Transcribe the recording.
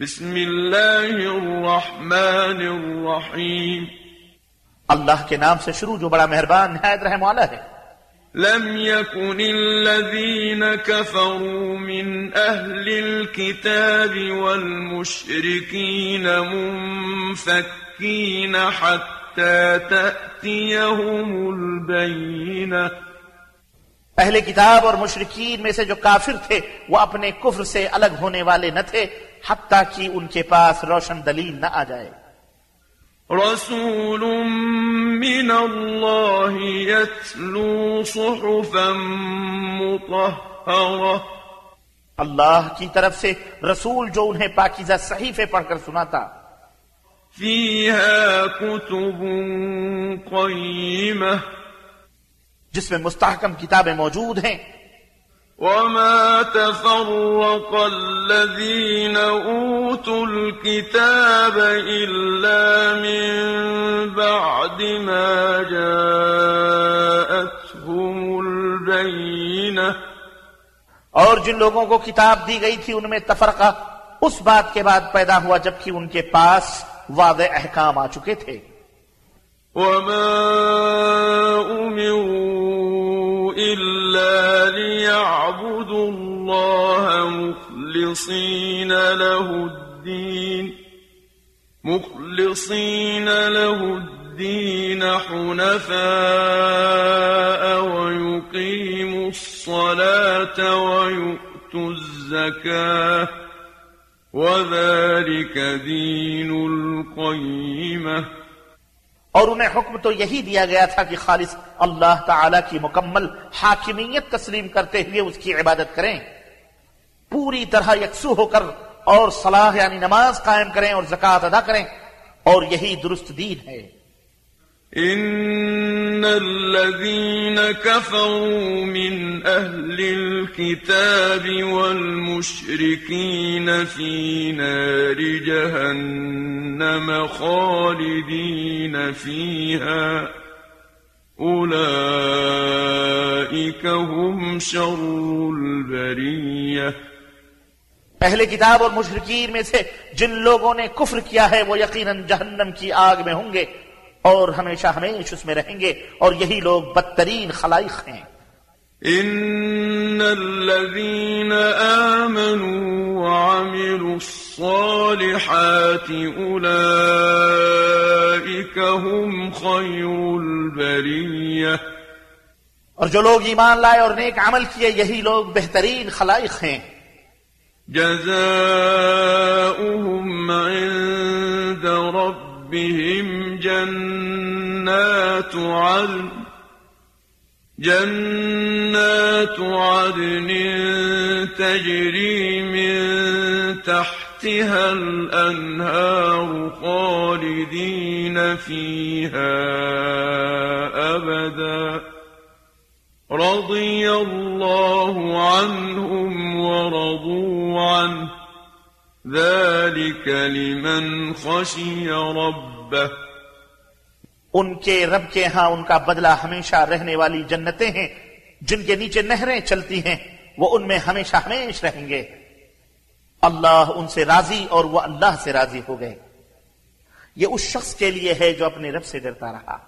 بسم الله الرحمن الرحيم اللہ کے نام سے شروع جو بڑا مہربان نہایت رحم والا ہے۔ لم يكن الذين كفروا من أهل الكتاب والمشركين منفكين حتى تأتيهم البينة اہل کتاب اور مشرقین میں سے جو کافر تھے وہ اپنے کفر سے الگ ہونے والے نہ تھے۔ حتیٰ کہ ان کے پاس روشن دلیل نہ آ جائے۔ رسول من الله يتلو صحفا مطهرة اللہ کی طرف سے رسول جو انہیں پاکیزہ صحیفے پڑھ کر سناتا۔ فيها كتب قيمة جس میں مستحکم کتابیں موجود ہیں۔ وما تفرق الذين أوتوا الكتاب إلا من بعد ما جاءتهم البينة اور جن لوگوں کو کتاب دی گئی تھی ان میں تفرقہ اس بات کے بعد پیدا ہوا جبکہ ان کے پاس واضح احکام آ چکے تھے۔ وما أمروا ليعبدوا الله مخلصين له الدين مخلصين له الدين حنفاء ويقيموا الصلاة ويؤتوا الزكاة وذلك دين القيمة. اور انہیں حکم تو یہی دیا گیا تھا کہ خالص اللہ تعالی کی مکمل حاکمیت تسلیم کرتے ہوئے اس کی عبادت کریں۔ پوری طرح یکسو ہو کر اور صلاح یعنی نماز قائم کریں اور زکوٰۃ ادا کریں۔ اور یہی درست دین ہے۔ إن الذين كفروا من أهل الكتاب والمشركين في نار جهنم خالدين فيها أولئك هم شر البرية کتاب اور مشرقین میں سے جن لوگوں نے کفر کیا ہے وہ یقیناً جہنم کی آگ میں ہوں گے۔ اور ہمیشہ ہمیش اس میں رہیں گے اور یہی لوگ بدترین خلائق ہیں۔ إن الذين آمنوا وعملوا الصالحات أولئك هم خير البرية۔ اور جو لوگ ایمان لائے اور نیک عمل کیے یہی لوگ بہترین خلائق ہیں۔ جزاؤهم عند ربهم جنات عدن جنات عدن تجري من تحتها الأنهار خالدين فيها أبدا. رضي الله عنهم ورضوا عنه. ذلك لمن خشي ربه. ان کے رب کے ہاں ان کا بدلہ ہمیشہ رہنے والی جنتیں ہیں، جن کے نیچے نہریں چلتی ہیں، وہ ان میں ہمیشہ ہمیش رہیں گے۔ اللہ ان سے راضی اور وہ اللہ سے راضی ہو گئے۔ یہ اس شخص کے لیے ہے جو اپنے رب سے ڈرتا رہا۔